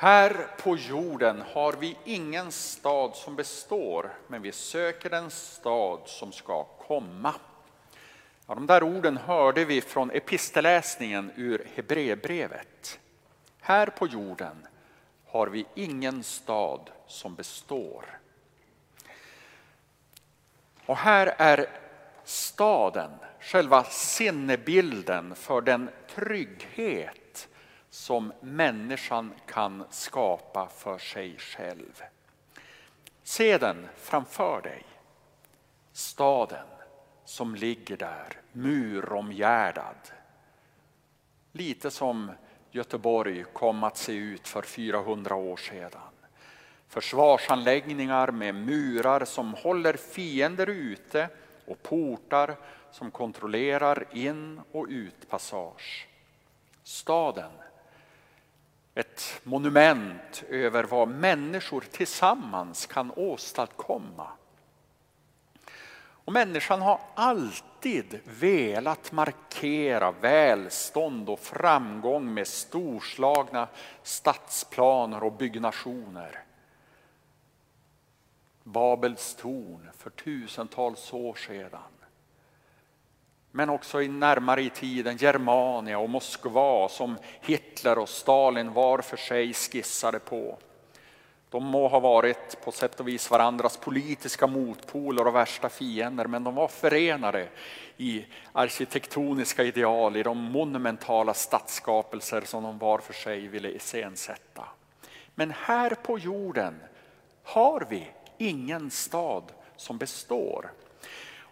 Här på jorden har vi ingen stad som består, men vi söker den stad som ska komma. Ja, de där orden hörde vi från episteläsningen ur Hebreerbrevet. Här på jorden har vi ingen stad som består. Och här är staden själva sinnebilden för den trygghet som människan kan skapa för sig själv. Se den framför dig. Staden som ligger där muromgärdad. Lite som Göteborg kom att se ut för 400 år sedan. Försvarsanläggningar med murar som håller fiender ute och portar som kontrollerar in och utpassage. Staden, ett monument över vad människor tillsammans kan åstadkomma. Och människan har alltid velat markera välstånd och framgång med storslagna stadsplaner och byggnationer. Babels torn för tusentals år sedan. Men också i närmare i tiden Germania och Moskva som Hitler och Stalin var för sig skissade på. De må ha varit på sätt och vis varandras politiska motpoler och värsta fiender men de var förenade i arkitektoniska ideal, i de monumentala stadsskapelser som de var för sig ville iscensätta. Men här på jorden har vi ingen stad som består.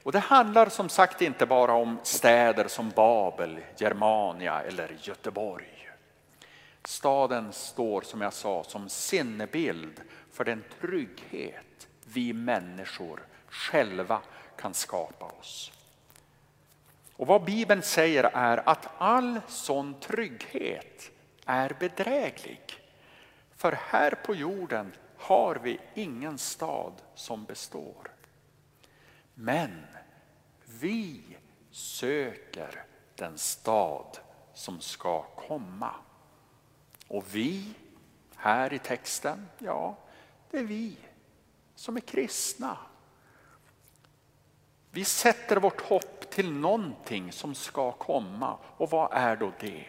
Och det handlar som sagt inte bara om städer som Babel, Germania eller Göteborg. Staden står som jag sa som sinnebild för den trygghet vi människor själva kan skapa oss. Och vad Bibeln säger är att all sån trygghet är bedräglig. För här på jorden har vi ingen stad som består. Men vi söker den stad som ska komma. Och vi, här i texten, ja, det är vi som är kristna. Vi sätter vårt hopp till någonting som ska komma. Och vad är då det?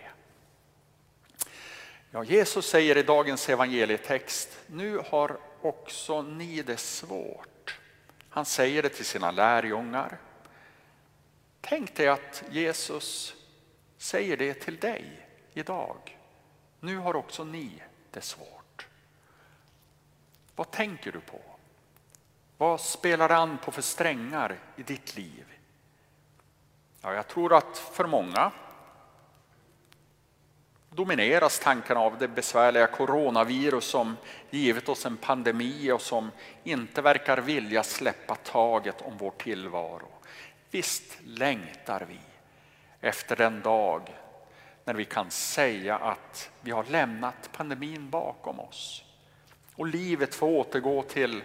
Ja, Jesus säger i dagens evangelietext, nu har också ni det svårt. Han säger det till sina lärjungar. Tänk dig att Jesus säger det till dig idag. Nu har också ni det svårt. Vad tänker du på? Vad spelar an på för strängar i ditt liv? Ja, jag tror att för många domineras tankarna av det besvärliga coronavirus som givit oss en pandemi och som inte verkar vilja släppa taget om vår tillvaro. Visst längtar vi efter den dag när vi kan säga att vi har lämnat pandemin bakom oss. Och livet får återgå till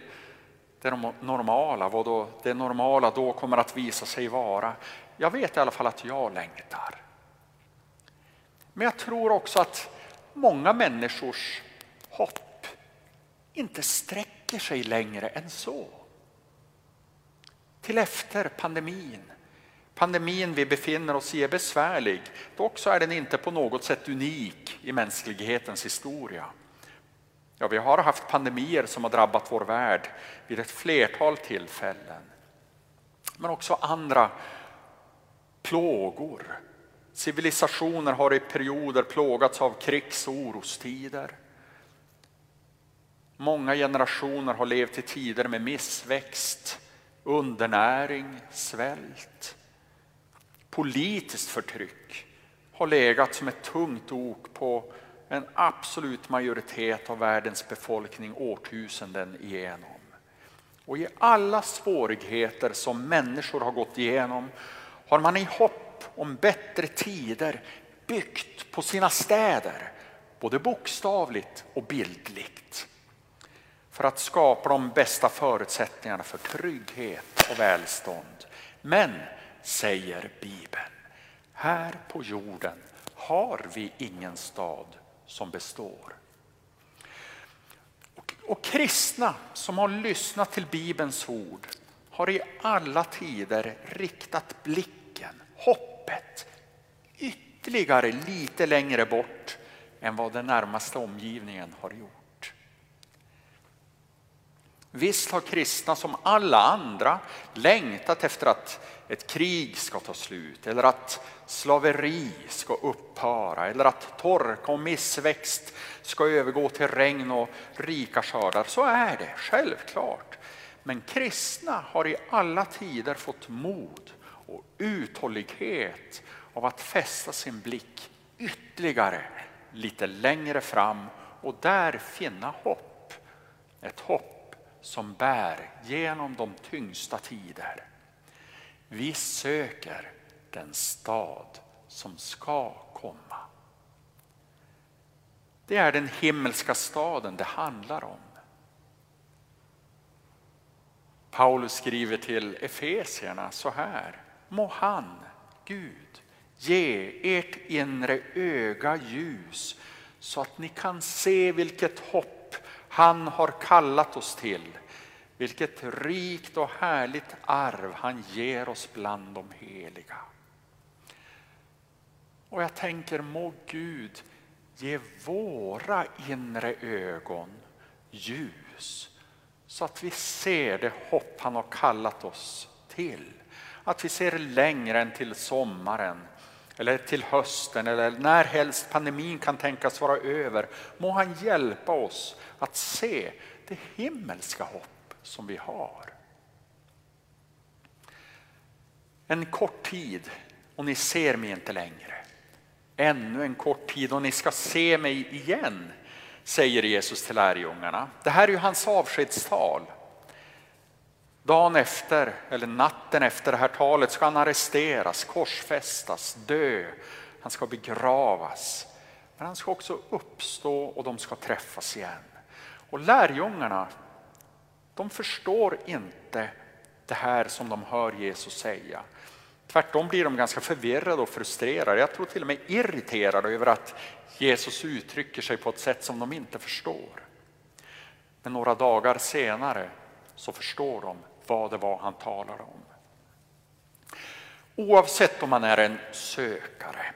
det normala, vad då det normala då kommer att visa sig vara. Jag vet i alla fall att jag längtar. Men jag tror också att många människors hopp inte sträcker sig längre än så. Till efter pandemin pandemin vi befinner oss i är besvärlig. Dock så är den inte på något sätt unik i mänsklighetens historia. Ja, vi har haft pandemier som har drabbat vår värld vid ett flertal tillfällen. Men också andra plågor. Civilisationer har i perioder plågats av krigs och orostider. Många generationer har levt i tider med missväxt, undernäring, svält politiskt förtryck har legat som ett tungt ok på en absolut majoritet av världens befolkning årtusenden igenom. Och i alla svårigheter som människor har gått igenom har man i hopp om bättre tider byggt på sina städer, både bokstavligt och bildligt. För att skapa de bästa förutsättningarna för trygghet och välstånd. Men säger Bibeln. Här på jorden har vi ingen stad som består. Och kristna som har lyssnat till Bibelns ord har i alla tider riktat blicken, hoppet, ytterligare lite längre bort än vad den närmaste omgivningen har gjort. Visst har kristna som alla andra längtat efter att ett krig ska ta slut eller att slaveri ska upphöra eller att torka och missväxt ska övergå till regn och rika skördar. Så är det, självklart. Men kristna har i alla tider fått mod och uthållighet av att fästa sin blick ytterligare lite längre fram och där finna hopp. Ett hopp som bär genom de tyngsta tider. Vi söker den stad som ska komma. Det är den himmelska staden det handlar om. Paulus skriver till Efesierna så här. Må han, Gud, ge ert inre öga ljus så att ni kan se vilket hopp han har kallat oss till. Vilket rikt och härligt arv han ger oss bland de heliga. Och jag tänker, må Gud ge våra inre ögon ljus så att vi ser det hopp han har kallat oss till. Att vi ser längre än till sommaren eller till hösten eller när helst pandemin kan tänkas vara över. Må han hjälpa oss att se det himmelska hopp som vi har. En kort tid och ni ser mig inte längre. Ännu en kort tid och ni ska se mig igen säger Jesus till lärjungarna. Det här är ju hans avskedstal. Dagen efter, eller natten efter det här talet ska han arresteras, korsfästas, dö. Han ska begravas. Men han ska också uppstå och de ska träffas igen. Och lärjungarna, de förstår inte det här som de hör Jesus säga. Tvärtom blir de ganska förvirrade och frustrerade. Jag tror till och med irriterade över att Jesus uttrycker sig på ett sätt som de inte förstår. Men några dagar senare så förstår de vad det var han talade om. Oavsett om man är en sökare,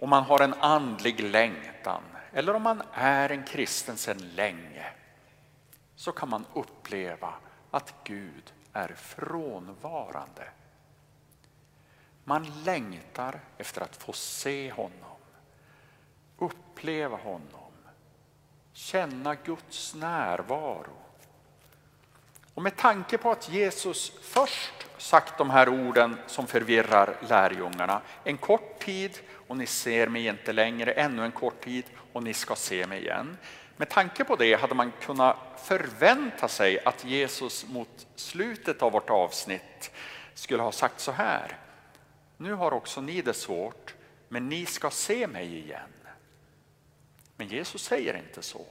om man har en andlig längtan eller om man är en kristen sedan länge så kan man uppleva att Gud är frånvarande. Man längtar efter att få se honom, uppleva honom, känna Guds närvaro. Och med tanke på att Jesus först sagt de här orden som förvirrar lärjungarna. En kort tid och ni ser mig inte längre, ännu en kort tid och ni ska se mig igen. Med tanke på det hade man kunnat förvänta sig att Jesus mot slutet av vårt avsnitt skulle ha sagt så här. Nu har också ni det svårt, men ni ska se mig igen. Men Jesus säger inte så.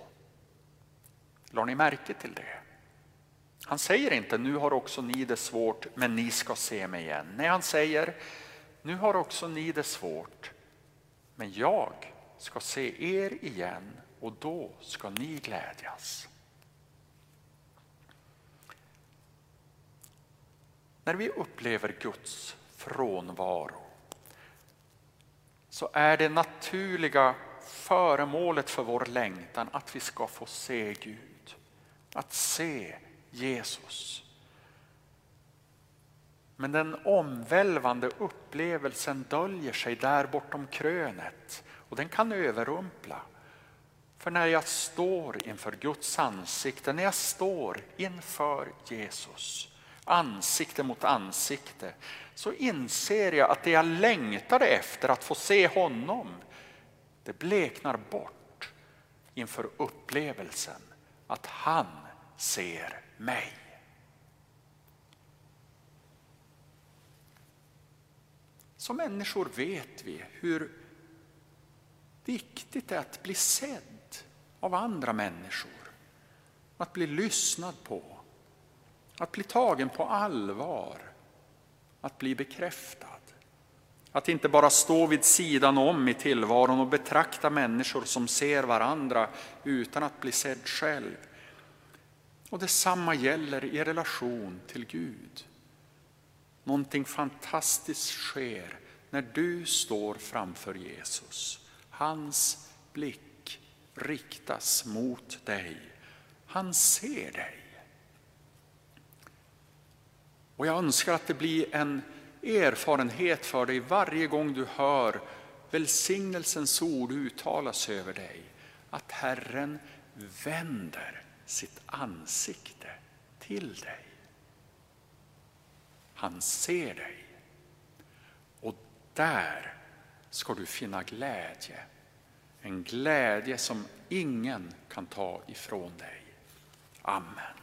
Lade ni märke till det? Han säger inte nu har också ni det svårt, men ni ska se mig igen. Nej, han säger nu har också ni det svårt, men jag ska se er igen och då ska ni glädjas. När vi upplever Guds frånvaro så är det naturliga föremålet för vår längtan att vi ska få se Gud. Att se Jesus. Men den omvälvande upplevelsen döljer sig där bortom krönet och den kan överrumpla. För när jag står inför Guds ansikte, när jag står inför Jesus, ansikte mot ansikte, så inser jag att det jag längtade efter att få se honom, det bleknar bort inför upplevelsen att han ser mig. Som människor vet vi hur viktigt det är att bli sedd av andra människor. Att bli lyssnad på, att bli tagen på allvar, att bli bekräftad. Att inte bara stå vid sidan om i tillvaron och betrakta människor som ser varandra utan att bli sedd själv. Och detsamma gäller i relation till Gud. Någonting fantastiskt sker när du står framför Jesus. Hans blick riktas mot dig. Han ser dig. Och jag önskar att det blir en erfarenhet för dig varje gång du hör välsignelsens ord uttalas över dig. Att Herren vänder sitt ansikte till dig. Han ser dig. Och där ska du finna glädje. En glädje som ingen kan ta ifrån dig. Amen.